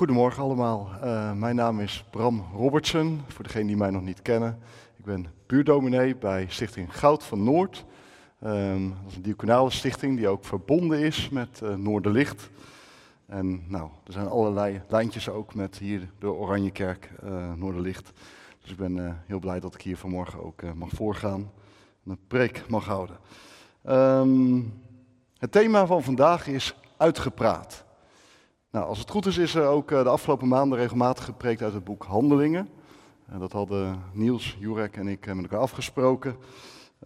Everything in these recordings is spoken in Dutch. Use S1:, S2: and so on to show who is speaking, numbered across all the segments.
S1: Goedemorgen allemaal. Uh, mijn naam is Bram Robertson, voor degenen die mij nog niet kennen. Ik ben buurdominee bij Stichting Goud van Noord. Um, dat is een diaconale stichting die ook verbonden is met uh, Noorderlicht. En nou, er zijn allerlei lijntjes ook met hier de Oranjekerk, uh, Noorderlicht. Dus ik ben heel blij dat ik hier vanmorgen ook mag voorgaan en een preek mag houden. Um, het thema van vandaag is uitgepraat. Nou, als het goed is, is er ook eh, de afgelopen maanden regelmatig gepreekt uit het boek Handelingen. En dat hadden Niels, Jurek en ik eh, met elkaar afgesproken.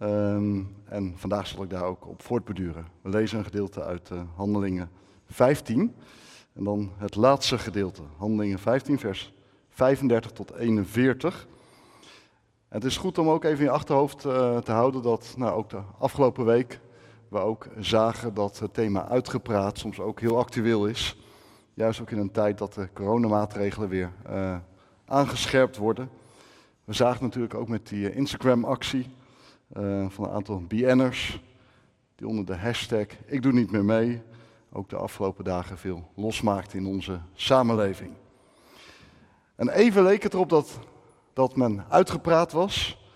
S1: Um, en vandaag zal ik daar ook op voortbeduren. We lezen een gedeelte uit Handelingen 15. En dan het laatste gedeelte, Handelingen 15, vers 35 tot 41. En het is goed om ook even in je achterhoofd te houden dat nou, ook de afgelopen week we ook zagen dat het thema uitgepraat soms ook heel actueel is. Juist ook in een tijd dat de coronamaatregelen weer uh, aangescherpt worden. We zagen natuurlijk ook met die eh, Instagram-actie uh, van een aantal BN'ers. Die onder de hashtag ik doe niet meer mee. Ook de afgelopen dagen veel losmaakte in onze samenleving. En even leek het erop dat, dat men uitgepraat was.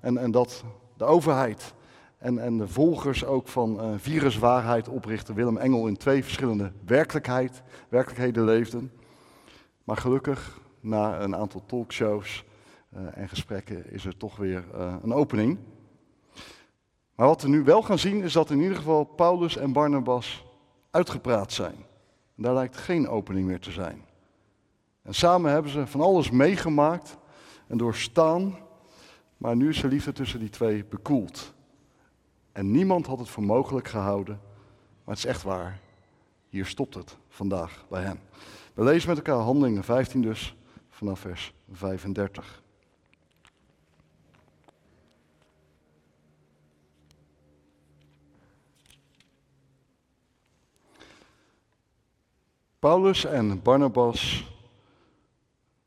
S1: En, en dat de overheid en, en de volgers ook van uh, viruswaarheid oprichter Willem Engel in twee verschillende werkelijkheid, werkelijkheden leefden. Maar gelukkig, na een aantal talkshows uh, en gesprekken, is er toch weer uh, een opening. Maar wat we nu wel gaan zien, is dat in ieder geval Paulus en Barnabas uitgepraat zijn. En daar lijkt geen opening meer te zijn. En samen hebben ze van alles meegemaakt en doorstaan, maar nu is de liefde tussen die twee bekoeld. En niemand had het voor mogelijk gehouden, maar het is echt waar. Hier stopt het vandaag bij hen. We lezen met elkaar Handelingen 15 dus, vanaf vers 35. Paulus en Barnabas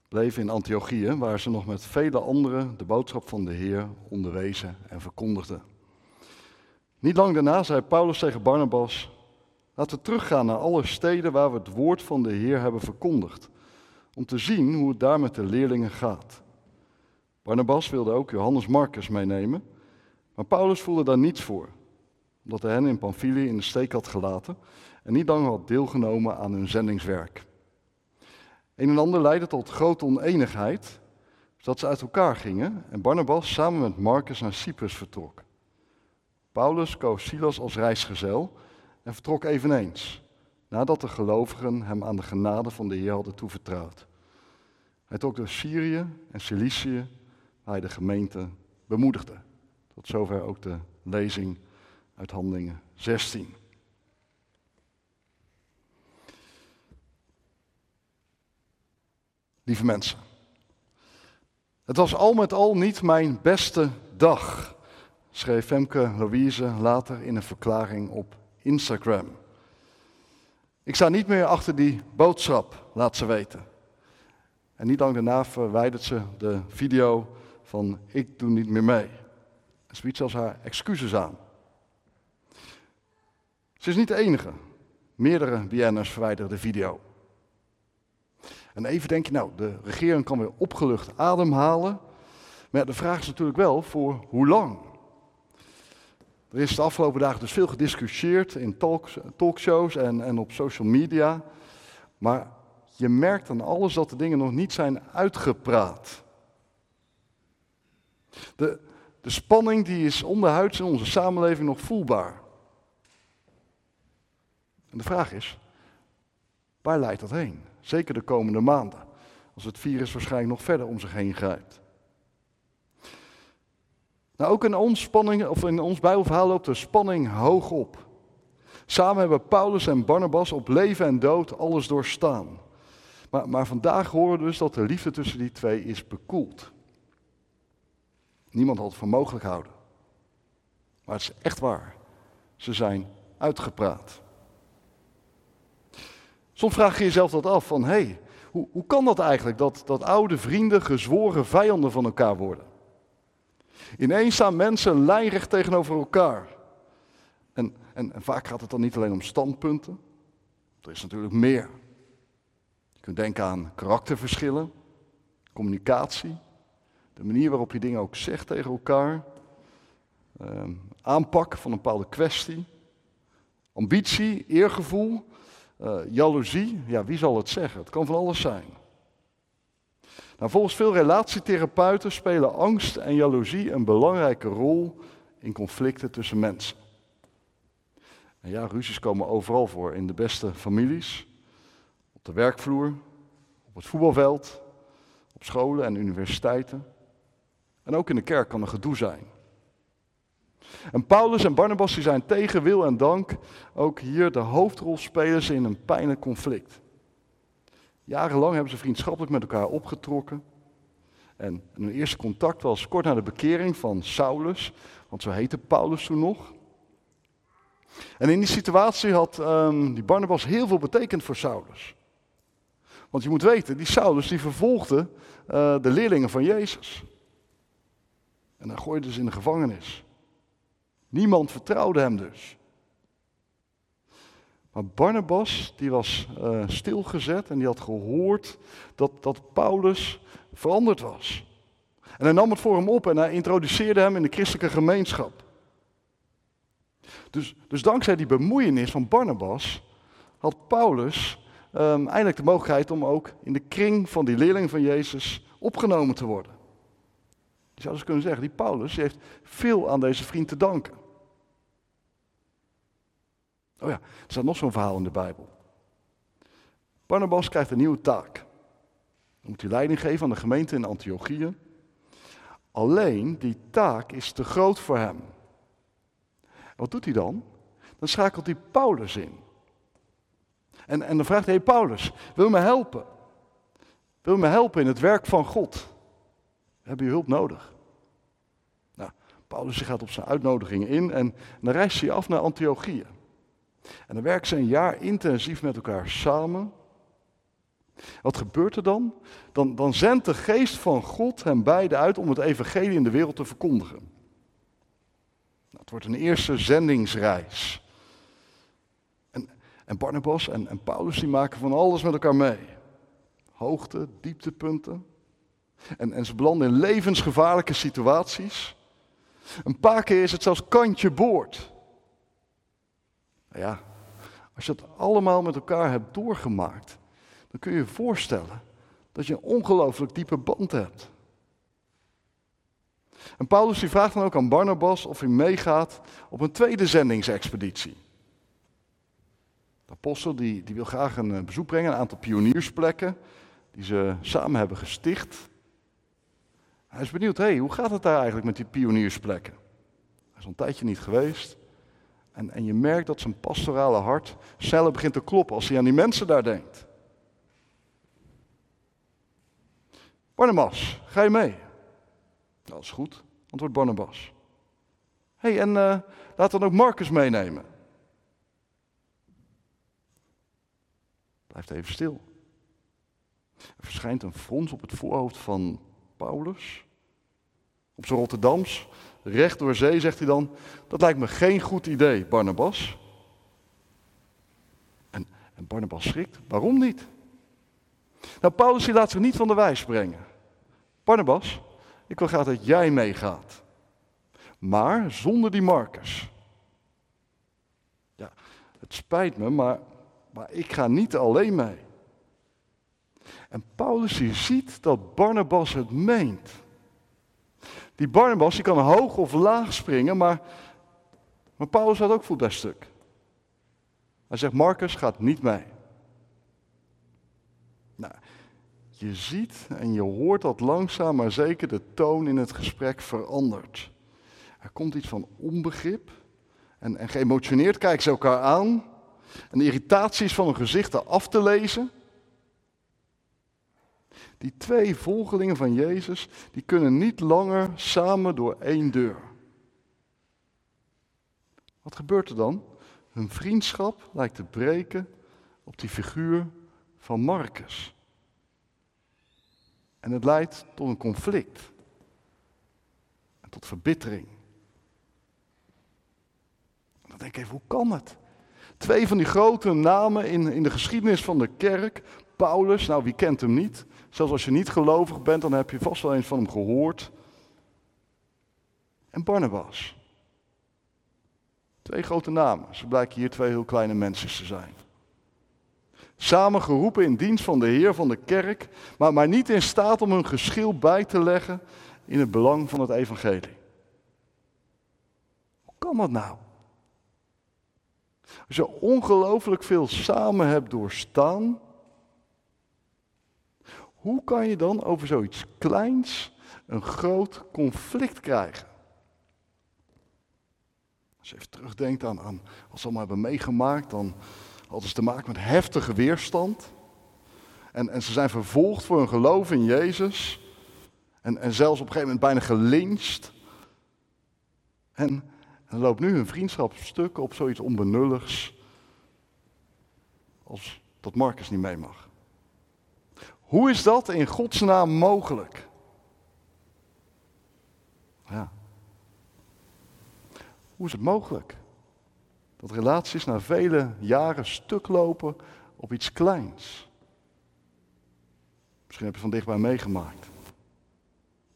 S1: bleven in Antiochië, waar ze nog met vele anderen de boodschap van de Heer onderwezen en verkondigden. Niet lang daarna zei Paulus tegen Barnabas: Laten we teruggaan naar alle steden waar we het woord van de Heer hebben verkondigd, om te zien hoe het daar met de leerlingen gaat. Barnabas wilde ook Johannes Marcus meenemen, maar Paulus voelde daar niets voor, omdat hij hen in Pamphylië in de steek had gelaten en niet lang had deelgenomen aan hun zendingswerk. Een en ander leidde tot grote oneenigheid, zodat ze uit elkaar gingen en Barnabas samen met Marcus naar Cyprus vertrok. Paulus koos Silas als reisgezel en vertrok eveneens, nadat de gelovigen hem aan de genade van de Heer hadden toevertrouwd. Hij trok door Syrië en Cilicië, waar hij de gemeente bemoedigde. Tot zover ook de lezing uit Handelingen 16. Lieve mensen, het was al met al niet mijn beste dag schreef Femke Louise later in een verklaring op Instagram. Ik sta niet meer achter die boodschap, laat ze weten. En niet lang daarna verwijdert ze de video van ik doe niet meer mee. Ze biedt zelfs haar excuses aan. Ze is niet de enige. Meerdere BN'ers verwijderen de video. En even denk je, nou, de regering kan weer opgelucht ademhalen. Maar de vraag is natuurlijk wel voor hoe lang? Er is de afgelopen dagen dus veel gediscussieerd in talks, talkshows en, en op social media. Maar je merkt aan alles dat de dingen nog niet zijn uitgepraat. De, de spanning die is onderhuids in onze samenleving nog voelbaar. En de vraag is, waar leidt dat heen? Zeker de komende maanden, als het virus waarschijnlijk nog verder om zich heen grijpt. Nou, ook in ons, spanning, of in ons Bijbelverhaal loopt de spanning hoog op. Samen hebben Paulus en Barnabas op leven en dood alles doorstaan. Maar, maar vandaag horen we dus dat de liefde tussen die twee is bekoeld. Niemand had het voor mogelijk houden. Maar het is echt waar. Ze zijn uitgepraat. Soms vraag je jezelf dat af van, hé, hey, hoe, hoe kan dat eigenlijk dat, dat oude vrienden gezworen vijanden van elkaar worden? Ineens staan mensen lijnrecht tegenover elkaar. En, en, vaak gaat het dan niet alleen om standpunten. Er is natuurlijk meer. Je kunt denken aan karakterverschillen, communicatie, de manier waarop je dingen ook zegt tegen elkaar, ehm, aanpak van een bepaalde kwestie, ambitie, eergevoel, uh, jaloezie. Ja, wie zal het zeggen? Het kan van alles zijn. Nou, volgens veel relatietherapeuten spelen angst en jaloezie een belangrijke rol in conflicten tussen mensen. En ja, ruzies komen overal voor, in de beste families, op de werkvloer, op het voetbalveld, op scholen en universiteiten. En ook in de kerk kan er gedoe zijn. En Paulus en Barnabas die zijn tegen wil en dank ook hier de hoofdrolspelers in een pijnlijk conflict. Jarenlang hebben ze vriendschappelijk met elkaar opgetrokken. En hun eerste contact was kort na de bekering van Saulus, want zo heette Paulus toen nog. En in die situatie had um, die Barnabas heel veel betekend voor Saulus. Want je moet weten, die Saulus die vervolgde uh, de leerlingen van Jezus. En dan gooide ze in de gevangenis. Niemand vertrouwde hem dus. Maar Barnabas, die was uh, stilgezet en die had gehoord dat, dat Paulus veranderd was. En hij nam het voor hem op en hij introduceerde hem in de christelijke gemeenschap. Dus, dus dankzij die bemoeienis van Barnabas had Paulus um, eindelijk de mogelijkheid om ook in de kring van die leerlingen van Jezus opgenomen te worden. Je zou dus kunnen zeggen, die Paulus heeft veel aan deze vriend te danken. Oh ja, er staat nog zo'n verhaal in de Bijbel. Barnabas krijgt een nieuwe taak. Dan moet hij leiding geven aan de gemeente in Antiochië. Alleen die taak is te groot voor hem. Wat doet hij dan? Dan schakelt hij Paulus in. En, en dan vraagt hij, Paulus, wil je me helpen? Wil je me helpen in het werk van God? We hebben je hulp nodig. Nou, Paulus gaat op zijn uitnodiging in en dan reist hij af naar Antiochië. En dan werken ze een jaar intensief met elkaar samen. Wat gebeurt er dan? Dan, dan zendt de geest van God hen beiden uit om het evangelie in de wereld te verkondigen. Nou, het wordt een eerste zendingsreis. En, en Barnabas en, en Paulus die maken van alles met elkaar mee. Hoogte, dieptepunten. En, en ze belanden in levensgevaarlijke situaties. Een paar keer is het zelfs kantje boord. Ja, als je het allemaal met elkaar hebt doorgemaakt, dan kun je je voorstellen dat je een ongelooflijk diepe band hebt. En Paulus die vraagt dan ook aan Barnabas of hij meegaat op een tweede zendingsexpeditie. De apostel die, die wil graag een eh, bezoek brengen, een aantal pioniersplekken die ze samen hebben gesticht. Hij is benieuwd, hey, hoe gaat het daar eigenlijk met die pioniersplekken? Hij is al een tijdje niet geweest. En, en je merkt dat zijn pastorale hart sneller begint te kloppen als hij aan die mensen daar denkt. Barnabas, ga je mee? Dat is goed, antwoordt Barnabas. Hey, en uh, laat dan ook Marcus meenemen. Blijft even stil. Er verschijnt een frons op het voorhoofd van Paulus. Op zijn Rotterdams, recht door zee, zegt hij dan: Dat lijkt me geen goed idee, Barnabas. En, en Barnabas schrikt: Waarom niet? Nou, Paulus die laat zich niet van de wijs brengen. Barnabas, ik wil graag dat jij meegaat. Maar zonder die Marcus. Ja, het spijt me, maar, maar ik ga niet alleen mee. En Paulus ziet dat Barnabas het meent. Die Barnabas die kan hoog of laag springen, maar, maar Paulus had ook voet stuk. Hij zegt, Marcus gaat niet mee. Nou, je ziet en je hoort dat langzaam maar zeker de toon in het gesprek verandert. Er komt iets van onbegrip en, en geëmotioneerd kijken ze elkaar aan. En de irritatie is van hun gezichten af te lezen. Die twee volgelingen van Jezus, die kunnen niet langer samen door één deur. Wat gebeurt er dan? Hun vriendschap lijkt te breken op die figuur van Marcus. En het leidt tot een conflict. En tot verbittering. dan denk ik even, hoe kan het? Twee van die grote namen in, in de geschiedenis van de kerk, Paulus, nou wie kent hem niet? Zelfs als je niet gelovig bent, dan heb je vast wel eens van hem gehoord. En Barnabas. Twee grote namen. Ze blijken hier twee heel kleine mensen te zijn. Samen geroepen in dienst van de Heer van de kerk, maar, maar niet in staat om hun geschil bij te leggen in het belang van het evangelie. Hoe kan dat nou? Als je ongelooflijk veel samen hebt doorstaan, hoe kan je dan over zoiets kleins een groot conflict krijgen? Als je even terugdenkt aan, aan wat ze allemaal hebben meegemaakt, dan hadden ze te maken met heftige weerstand. En, en ze zijn vervolgd voor hun geloof in Jezus. En, en zelfs op een gegeven moment bijna gelincht. En, en loopt nu hun vriendschap stuk op zoiets onbenulligs. Als dat Marcus niet mee mag. Hoe is dat in Gods naam mogelijk? Ja. Hoe is het mogelijk? Dat relaties na vele jaren stuk lopen op iets kleins. Misschien heb je van dichtbij meegemaakt.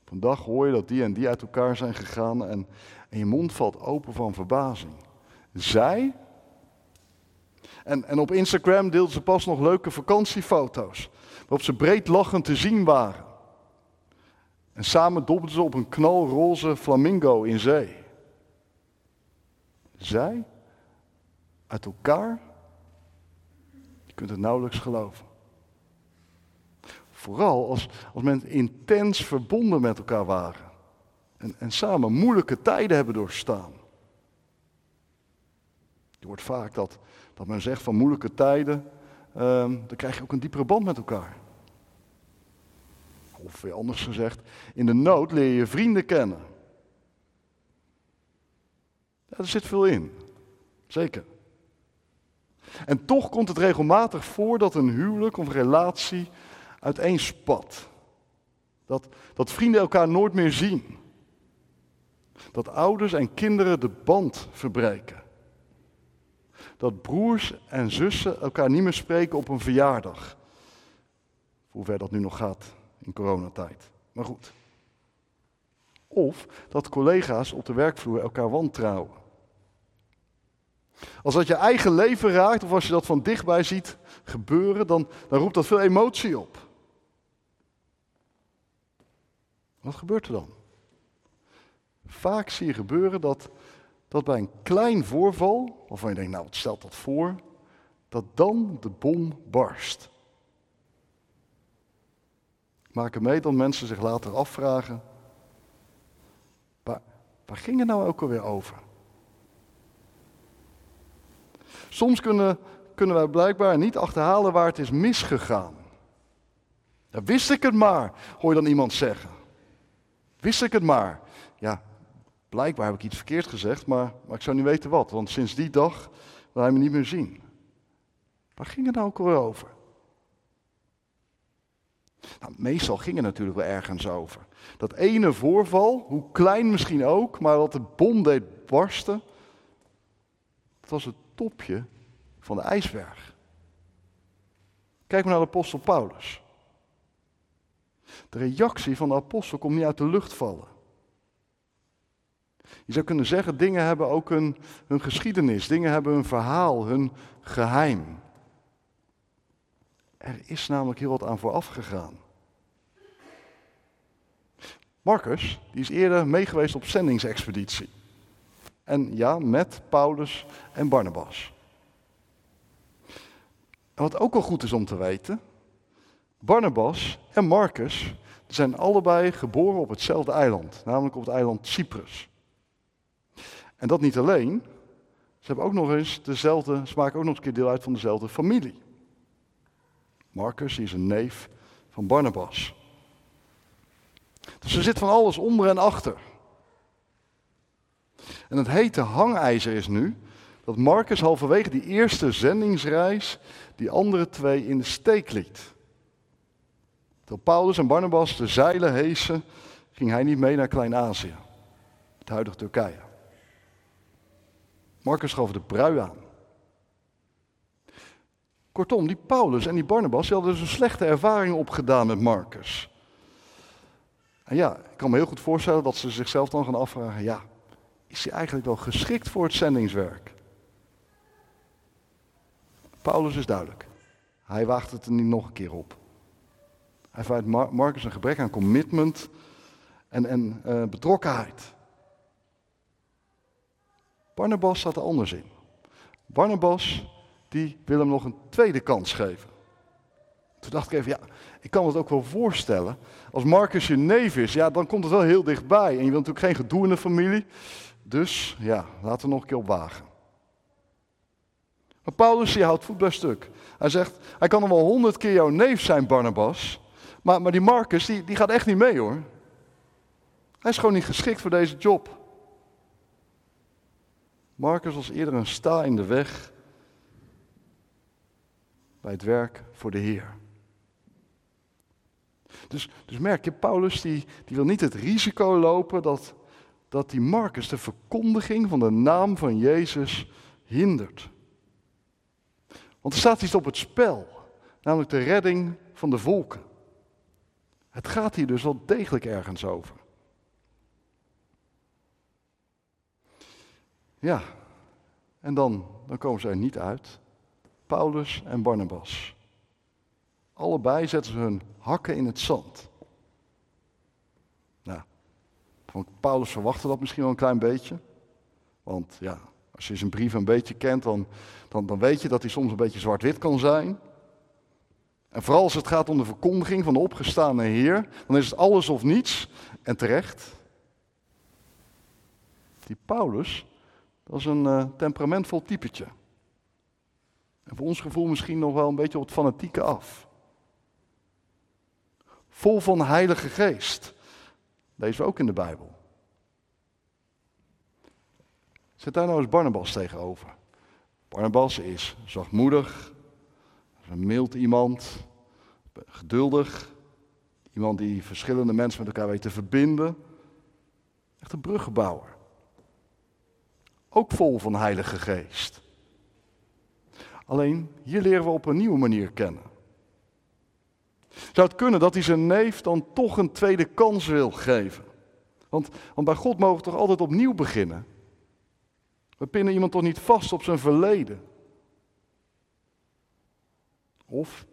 S1: Vandaag hoor je dat die en die uit elkaar zijn gegaan en, en je mond valt open van verbazing. Zij. En, en op Instagram deelden ze pas nog leuke vakantiefoto's. Waarop ze breed lachend te zien waren. En samen dobbelden ze op een knalroze flamingo in zee. Zij uit elkaar. Je kunt het nauwelijks geloven. Vooral als, als mensen intens verbonden met elkaar waren. En, en samen moeilijke tijden hebben doorstaan. Je hoort vaak dat, dat men zegt van moeilijke tijden, um, dan krijg je ook een diepere band met elkaar. Of weer anders gezegd, in de nood leer je vrienden kennen. Ja, er zit veel in. Zeker. En toch komt het regelmatig voor dat een huwelijk of relatie uiteenspat. Dat, dat vrienden elkaar nooit meer zien. Dat ouders en kinderen de band verbreken. Dat broers en zussen elkaar niet meer spreken op een verjaardag. Hoe ver dat nu nog gaat in coronatijd. Maar goed. Of dat collega's op de werkvloer elkaar wantrouwen. Als dat je eigen leven raakt, of als je dat van dichtbij ziet gebeuren, dan, dan roept dat veel emotie op. Wat gebeurt er dan? Vaak zie je gebeuren dat, dat bij een klein voorval, waarvan je denkt, nou wat stelt dat voor, dat dan de bom barst. Maken mee dat mensen zich later afvragen, waar, waar ging het nou ook alweer over? Soms kunnen, kunnen wij blijkbaar niet achterhalen waar het is misgegaan. Wist ik het maar, hoor je dan iemand zeggen. Wist ik het maar. Ja, blijkbaar heb ik iets verkeerd gezegd, maar, maar ik zou niet weten wat. Want sinds die dag wil hij me niet meer zien. Waar ging het nou ook alweer over? Nou, meestal ging het natuurlijk wel ergens over. Dat ene voorval, hoe klein misschien ook, maar wat de bom deed barsten, dat was het topje van de ijsberg. Kijk maar naar de apostel Paulus. De reactie van de apostel komt niet uit de lucht vallen. Je zou kunnen zeggen, dingen hebben ook een, hun geschiedenis, dingen hebben hun verhaal, hun geheim. Er is namelijk heel wat aan vooraf gegaan. Marcus, die is eerder meegeweest op zendingsexpeditie. En ja, met Paulus en Barnabas. Wat ook al goed is om te weten, Barnabas en Marcus zijn allebei geboren op hetzelfde eiland, namelijk op het eiland Cyprus. En dat niet alleen, ze hebben ook nog eens dezelfde, ze maken ook nog eens een keer deel uit van dezelfde familie. Marcus is een neef van Barnabas. Dus er zit van alles onder en achter. En het hete hangijzer is nu dat Marcus halverwege die eerste zendingsreis die andere twee in de steek liet. Terwijl Paulus en Barnabas de zeilen heesen, ging hij niet mee naar Klein-Azië, het huidige Turkije. Marcus gaf de brui aan. Kortom, die Paulus en die Barnabas hadden dus een slechte ervaring opgedaan met Marcus. En ja, ik kan me heel goed voorstellen dat ze zichzelf dan gaan afvragen, ja, is hij eigenlijk wel geschikt voor het zendingswerk? Paulus is duidelijk. Hij waagt het er niet nog een keer op. Hij vindt Marcus een gebrek aan commitment en, en uh, betrokkenheid. Barnabas staat er anders in. Barnabas, die wil hem nog een tweede kans geven. Toen dacht ik even, ja, ik kan het ook wel voorstellen. Als Marcus je neef is, ja, dan komt het wel heel dichtbij. En je wilt natuurlijk geen gedoe in de familie. Dus ja, laten we nog een keer op wagen. Maar Paulus die houdt voet bij stuk. Hij zegt, hij kan nog wel honderd keer jouw neef zijn, Barnabas. Maar, maar die Marcus, die gaat echt niet mee hoor. Hij is gewoon niet geschikt voor deze job. Marcus was eerder een sta in de weg bij het werk voor de Heer. Dus, dus merk je, Paulus die, die wil niet het risico lopen dat, dat die Marcus de verkondiging van de naam van Jezus hindert. Want er staat iets op het spel, namelijk de redding van de volken. Het gaat hier dus wel degelijk ergens over. Ja, en dan, dan komen ze er niet uit. Paulus en Barnabas. Allebei zetten ze hun hakken in het zand. Nou, Paulus verwachtte dat misschien wel een klein beetje. Want ja, als je zijn brief een beetje kent, dan, dan, dan weet je dat hij soms een beetje zwart-wit kan zijn. En vooral als het gaat om de verkondiging van de opgestane Heer, dan is het alles of niets. En terecht. Die Paulus, dat is een uh, temperamentvol typetje. En voor ons gevoel misschien nog wel een beetje op het fanatieke af. Vol van Heilige Geest. Lezen we ook in de Bijbel. Zet daar nou eens Barnabas tegenover. Barnabas is zachtmoedig, een mild iemand, geduldig, iemand die verschillende mensen met elkaar weet te verbinden. Echt een bruggenbouwer. Ook vol van Heilige Geest. Alleen hier leren we op een nieuwe manier kennen. Zou het kunnen dat hij zijn neef dan toch een tweede kans wil geven? Want, want bij God mogen we toch altijd opnieuw beginnen? We pinnen iemand toch niet vast op zijn verleden? Of,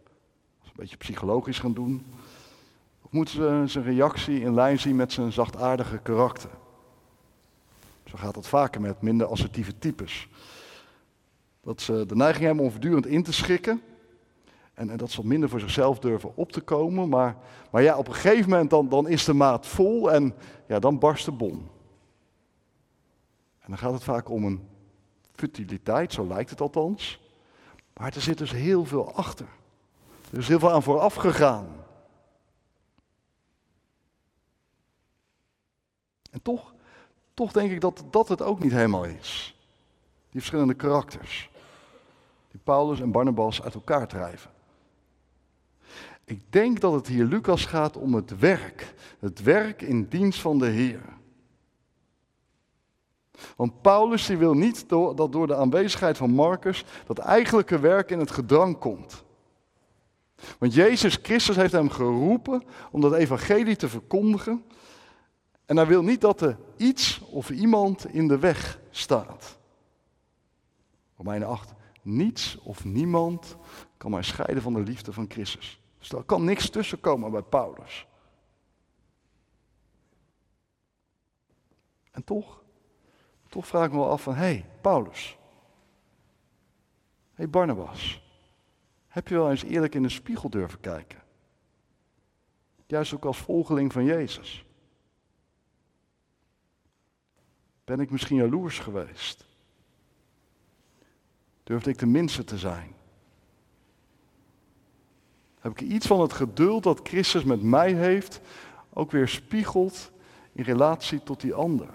S1: als we een beetje psychologisch gaan doen, of moeten ze zijn reactie in lijn zien met zijn zachtaardige karakter? Zo gaat het vaker met minder assertieve types. Dat ze de neiging hebben om voortdurend in te schikken. En, en, dat ze minder voor zichzelf durven op te komen. Maar, maar ja, op een gegeven moment dan, dan is de maat vol en ja, dan barst de bom. En dan gaat het vaak om een futiliteit, zo lijkt het althans. Maar er zit dus heel veel achter. Er is heel veel aan vooraf gegaan. En toch, toch denk ik dat dat het ook niet helemaal is. Die verschillende karakters. Die Paulus en Barnabas uit elkaar drijven. Ik denk dat het hier Lucas gaat om het werk. Het werk in dienst van de Heer. Want Paulus die wil niet dat door de aanwezigheid van Marcus dat eigenlijke werk in het gedrang komt. Want Jezus Christus heeft hem geroepen om dat evangelie te verkondigen. En hij wil niet dat er iets of iemand in de weg staat. Romeinen 8. Niets of niemand kan mij scheiden van de liefde van Christus. Dus er kan niks tussenkomen bij Paulus. En toch, toch vraag ik me wel af van, hé, hey, Paulus. Hé, hey, Barnabas. Heb je wel eens eerlijk in de spiegel durven kijken? Juist ook als volgeling van Jezus. Ben ik misschien jaloers geweest? Durfde ik de minste te zijn? Heb ik iets van het geduld dat Christus met mij heeft, ook weer spiegeld in relatie tot die ander?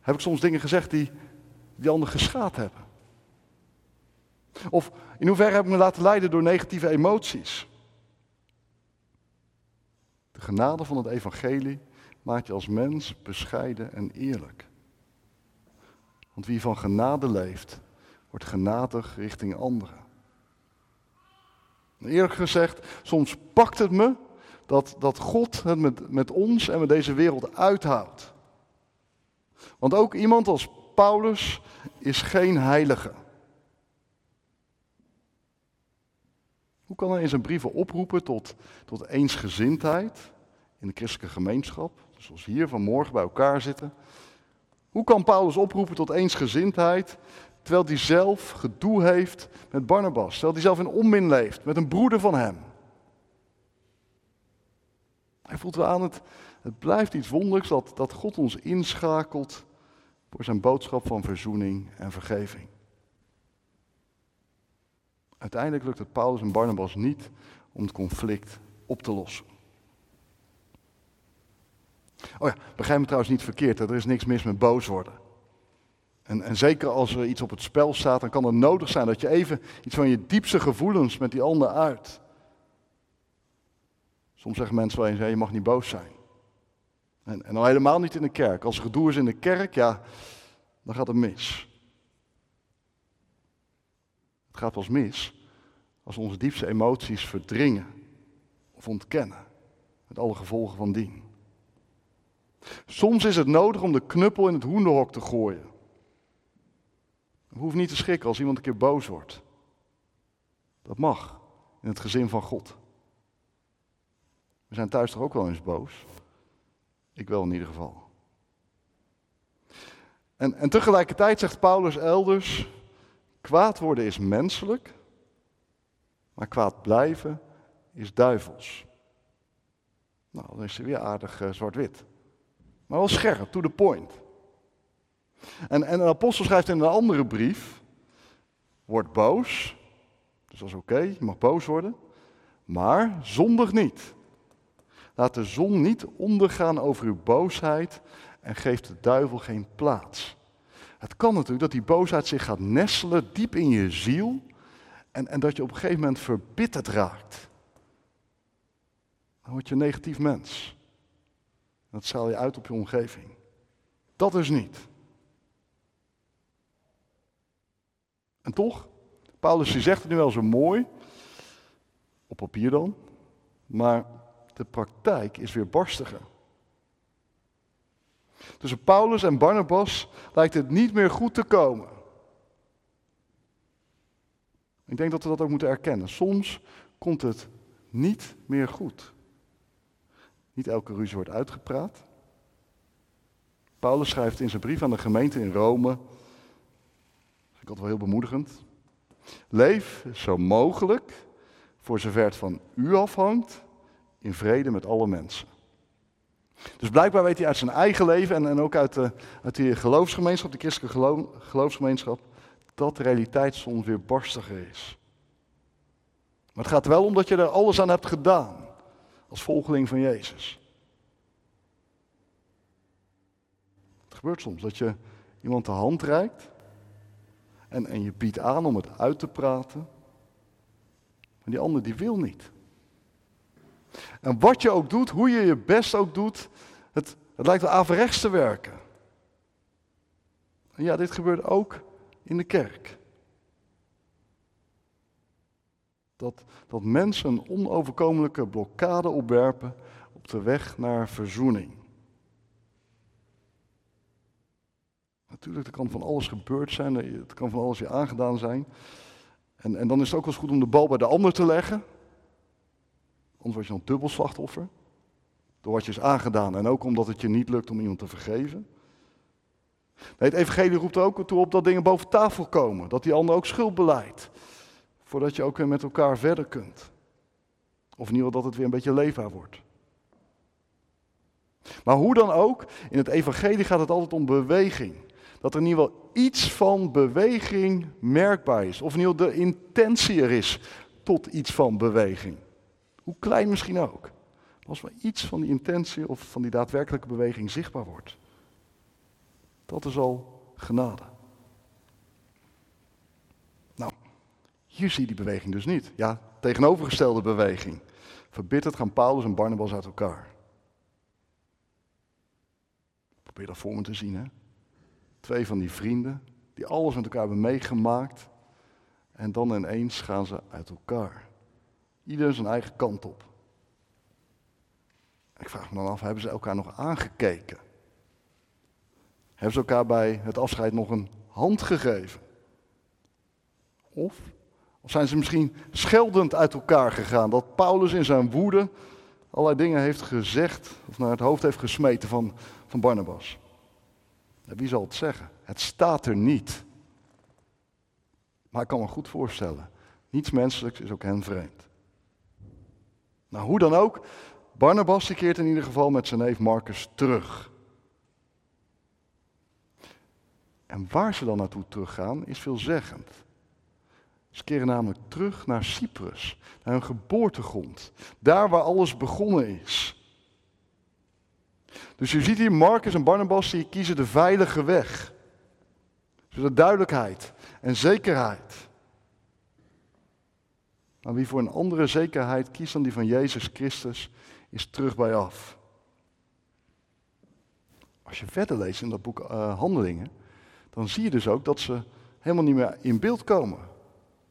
S1: Heb ik soms dingen gezegd die die ander geschaad hebben? Of in hoeverre heb ik me laten leiden door negatieve emoties? De genade van het evangelie maakt je als mens bescheiden en eerlijk. Want wie van genade leeft, Word genadig richting anderen. Eerlijk gezegd, soms pakt het me dat, dat God het met, met ons en met deze wereld uithoudt. Want ook iemand als Paulus is geen heilige. Hoe kan hij in zijn brieven oproepen tot, tot eensgezindheid in de christelijke gemeenschap? Zoals hier vanmorgen bij elkaar zitten. Hoe kan Paulus oproepen tot eensgezindheid terwijl hij zelf gedoe heeft met Barnabas? Terwijl hij zelf in onmin leeft met een broeder van hem? Hij voelt wel aan het, het blijft iets wonderlijks dat, dat God ons inschakelt voor zijn boodschap van verzoening en vergeving. Uiteindelijk lukt het Paulus en Barnabas niet om het conflict op te lossen. Oh ja, begrijp me trouwens niet verkeerd, er is niks mis met boos worden. En, en, zeker als er iets op het spel staat, dan kan het nodig zijn dat je even iets van je diepste gevoelens met die ander uit. Soms zeggen mensen wel eens, je mag niet boos zijn. En, en al helemaal niet in de kerk. Als er gedoe is in de kerk, ja, dan gaat het mis. Het gaat pas mis als onze diepste emoties verdringen of ontkennen. Met alle gevolgen van dien. Soms is het nodig om de knuppel in het hoenderhok te gooien. We hoeven niet te schrikken als iemand een keer boos wordt. Dat mag in het gezin van God. We zijn thuis toch ook wel eens boos? Ik wel in ieder geval. En, en tegelijkertijd zegt Paulus elders: kwaad worden is menselijk, maar kwaad blijven is duivels. Nou, dan is ze weer aardig uh, zwart-wit. Maar wel scherp, to the point. En, en een apostel schrijft in een andere brief: Word boos. Dus dat is oké, je mag boos worden. Maar zondig niet. Laat de zon niet ondergaan over uw boosheid en geef de duivel geen plaats. Het kan natuurlijk dat die boosheid zich gaat nestelen diep in je ziel en, en dat je op een gegeven moment verbitterd raakt. Dan word je een negatief mens. Dat straal je uit op je omgeving. Dat dus niet. En toch, Paulus die zegt het nu wel zo mooi, op papier dan, maar de praktijk is weer barstiger. Tussen Paulus en Barnabas lijkt het niet meer goed te komen. Ik denk dat we dat ook moeten erkennen. Soms komt het niet meer goed. Niet elke ruzie wordt uitgepraat. Paulus schrijft in zijn brief aan de gemeente in Rome, dat vind ik altijd wel heel bemoedigend. Leef zo mogelijk, voor zover het van u afhangt, in vrede met alle mensen. Dus blijkbaar weet hij uit zijn eigen leven en, en ook uit, de, uit die geloofsgemeenschap, de christelijke geloofsgemeenschap, dat de realiteit soms weer barstiger is. Maar het gaat wel om dat je er alles aan hebt gedaan als volgeling van Jezus. Het gebeurt soms dat je iemand de hand reikt en, en je biedt aan om het uit te praten, maar die ander die wil niet. En wat je ook doet, hoe je je best ook doet, het, het lijkt wel averechts te werken. En ja, dit gebeurt ook in de kerk. Dat, dat mensen een onoverkomelijke blokkade opwerpen op de weg naar verzoening. Natuurlijk, er kan van alles gebeurd zijn, het kan van alles weer aangedaan zijn. En, en dan is het ook wel eens goed om de bal bij de ander te leggen. Anders word je een dubbel slachtoffer. Door wat je is aangedaan en ook omdat het je niet lukt om iemand te vergeven. Nee, het evangelie roept er ook toe op dat dingen boven tafel komen. Dat die ander ook schuld beleidt. Voordat je ook weer met elkaar verder kunt. Of in ieder geval dat het weer een beetje leefbaar wordt. Maar hoe dan ook, in het evangelie gaat het altijd om beweging. Dat er in ieder geval iets van beweging merkbaar is. Of in ieder geval de intentie er is tot iets van beweging. Hoe klein misschien ook. Als maar iets van die intentie of van die daadwerkelijke beweging zichtbaar wordt. Dat is al genade. Nou, hier zie je die beweging dus niet. Ja, tegenovergestelde beweging. Verbitterd gaan Paulus en Barnabas uit elkaar. Probeer dat voor me te zien, hè. Twee van die vrienden, die alles met elkaar hebben meegemaakt. En dan ineens gaan ze uit elkaar. Ieder zijn eigen kant op. Ik vraag me dan af, hebben ze elkaar nog aangekeken? Hebben ze elkaar bij het afscheid nog een hand gegeven? Of, of zijn ze misschien scheldend uit elkaar gegaan? Dat Paulus in zijn woede allerlei dingen heeft gezegd of naar het hoofd heeft gesmeten van, van Barnabas. wie zal het zeggen? Het staat er niet. Maar ik kan me goed voorstellen. Niets menselijks is ook hen vreemd. Nou, hoe dan ook, Barnabas keert in ieder geval met zijn neef Marcus terug. En waar ze dan naartoe teruggaan is veelzeggend. Ze keren namelijk terug naar Cyprus, naar hun geboortegrond, daar waar alles begonnen is. Dus je ziet hier Marcus en Barnabas, die kiezen de veilige weg. De duidelijkheid en zekerheid. Maar wie voor een andere zekerheid kiest dan die van Jezus Christus, is terug bij af. Als je verder leest in dat boek uh, Handelingen, dan zie je dus ook dat ze helemaal niet meer in beeld komen.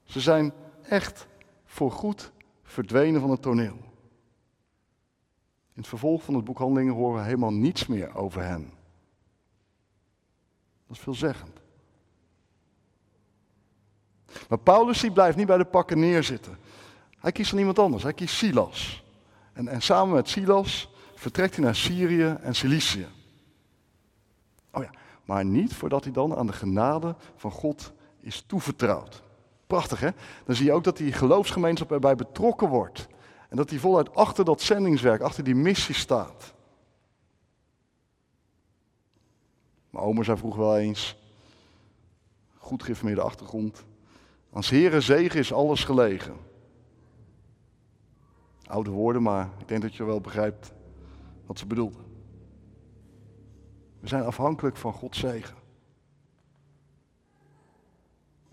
S1: Ze zijn echt voorgoed verdwenen van het toneel. In het vervolg van het boek Handelingen horen we helemaal niets meer over hen. Dat is veelzeggend. Maar Paulus die blijft niet bij de pakken neerzitten. Hij kiest dan iemand anders. Hij kiest Silas. En, en samen met Silas vertrekt hij naar Syrië en Cilicië. Oh ja, maar niet voordat hij dan aan de genade van God is toevertrouwd. Prachtig hè? Dan zie je ook dat die geloofsgemeenschap erbij betrokken wordt. En dat hij voluit achter dat zendingswerk, achter die missie staat. Mijn oma zei vroeger wel eens, goed geïnformeerde achtergrond. Als Heere zegen is alles gelegen. Oude woorden, maar ik denk dat je wel begrijpt wat ze bedoelde. We zijn afhankelijk van Gods zegen.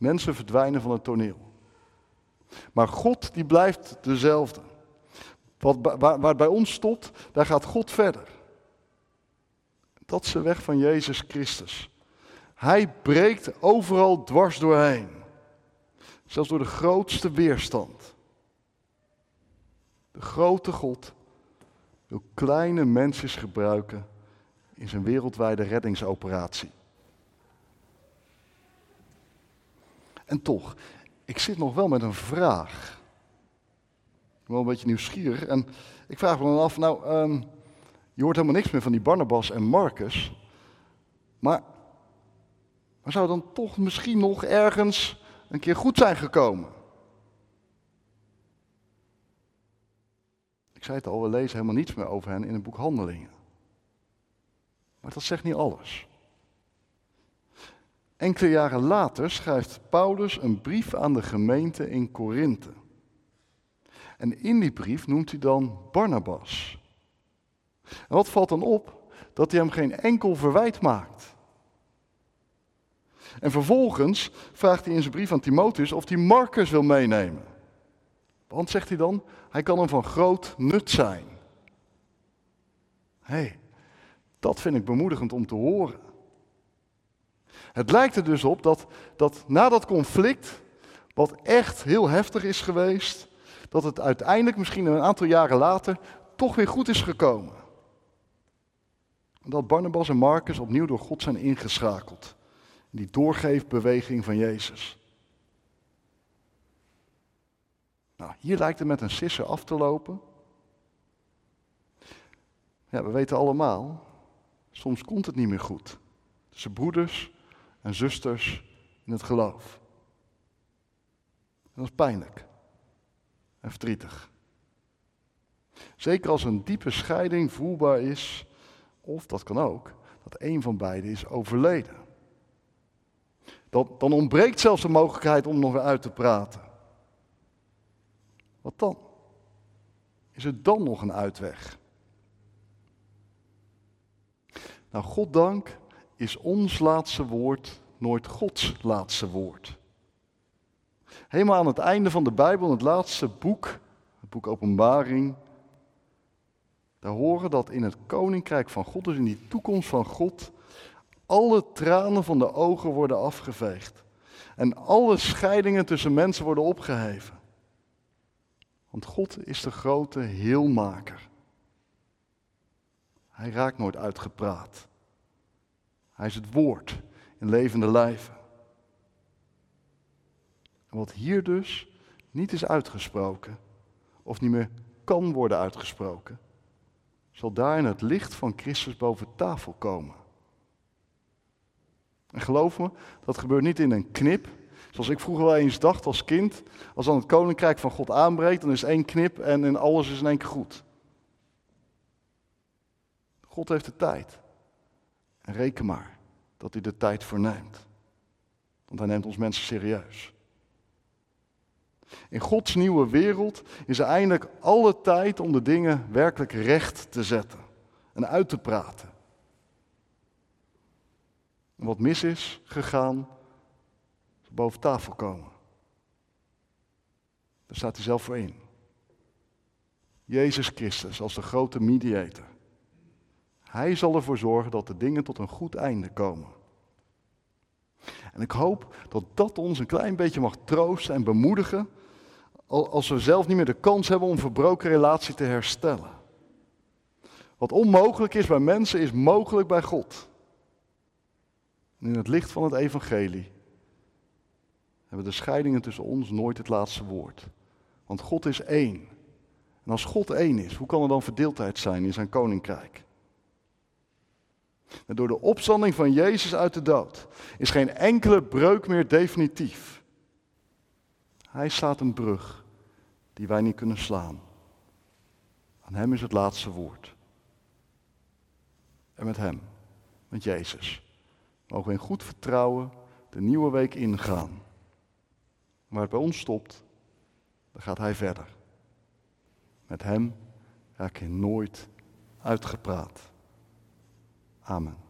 S1: Mensen verdwijnen van het toneel. Maar God die blijft dezelfde. Wat, waar, waar bij ons stopt, daar gaat God verder. Dat is de weg van Jezus Christus. Hij breekt overal dwars doorheen. Zelfs door de grootste weerstand. De grote God wil kleine mensjes gebruiken in zijn wereldwijde reddingsoperatie. En toch, ik zit nog wel met een vraag. Ik ben wel een beetje nieuwsgierig. En ik vraag me dan af, nou, um, je hoort helemaal niks meer van die Barnabas en Marcus. Maar, maar zou dan toch misschien nog ergens een keer goed zijn gekomen? Ik zei het al, we lezen helemaal niets meer over hen in het boek Handelingen. Maar dat zegt niet alles. Enkele jaren later schrijft Paulus een brief aan de gemeente in Korinthe. En in die brief noemt hij dan Barnabas. En wat valt dan op? Dat hij hem geen enkel verwijt maakt. En vervolgens vraagt hij in zijn brief aan Timotheus of hij Marcus wil meenemen. Want, zegt hij dan, hij kan hem van groot nut zijn. Hé, hey, dat vind ik bemoedigend om te horen. Het lijkt er dus op dat, dat na dat conflict, wat echt heel heftig is geweest, dat het uiteindelijk misschien een aantal jaren later toch weer goed is gekomen. Dat Barnabas en Marcus opnieuw door God zijn ingeschakeld. In die doorgeefbeweging van Jezus. Nou, hier lijkt het met een sisser af te lopen. Ja, we weten allemaal, soms komt het niet meer goed. Tussen broeders en zusters in het geloof. dat is pijnlijk en verdrietig. Zeker als een diepe scheiding voelbaar is, of dat kan ook, dat een van beiden is overleden. Dan, dan ontbreekt zelfs de mogelijkheid om nog uit te praten. Wat dan? Is er dan nog een uitweg? Nou, Goddank is ons laatste woord nooit Gods laatste woord. Helemaal aan het einde van de Bijbel, het laatste boek, het boek Openbaring, daar horen dat in het koninkrijk van God, dus in die toekomst van God, alle tranen van de ogen worden afgeveegd. En alle scheidingen tussen mensen worden opgeheven. Want God is de grote heelmaker. Hij raakt nooit uitgepraat. Hij is het woord in levende lijven. En wat hier dus niet is uitgesproken, of niet meer kan worden uitgesproken, zal daar in het licht van Christus boven tafel komen. En geloof me, dat gebeurt niet in een knip. Zoals ik vroeger wel eens dacht als kind. Als dan het koninkrijk van God aanbreekt, dan is één knip en, en alles is in één keer goed. God heeft de tijd. En reken maar dat hij de tijd verneemt. Want hij neemt ons mensen serieus. In Gods nieuwe wereld is er eindelijk alle tijd om de dingen werkelijk recht te zetten en uit te praten. En wat mis is gegaan, zal boven tafel komen. Daar staat hij zelf voor in. Jezus Christus als de grote mediator. Hij zal ervoor zorgen dat de dingen tot een goed einde komen. En ik hoop dat dat ons een klein beetje mag troosten en bemoedigen als we zelf niet meer de kans hebben om verbroken relatie te herstellen. Wat onmogelijk is bij mensen, is mogelijk bij God. In het licht van het evangelie hebben de scheidingen tussen ons nooit het laatste woord. Want God is één. En als God één is, hoe kan er dan verdeeldheid zijn in zijn koninkrijk? En door de opstanding van Jezus uit de dood is geen enkele breuk meer definitief. Hij staat een brug die wij niet kunnen slaan. Aan Hem is het laatste woord. En met Hem, met Jezus, mogen we in goed vertrouwen de nieuwe week ingaan. Waar het bij ons stopt, dan gaat Hij verder. Met Hem raak je nooit uitgepraat. Amen.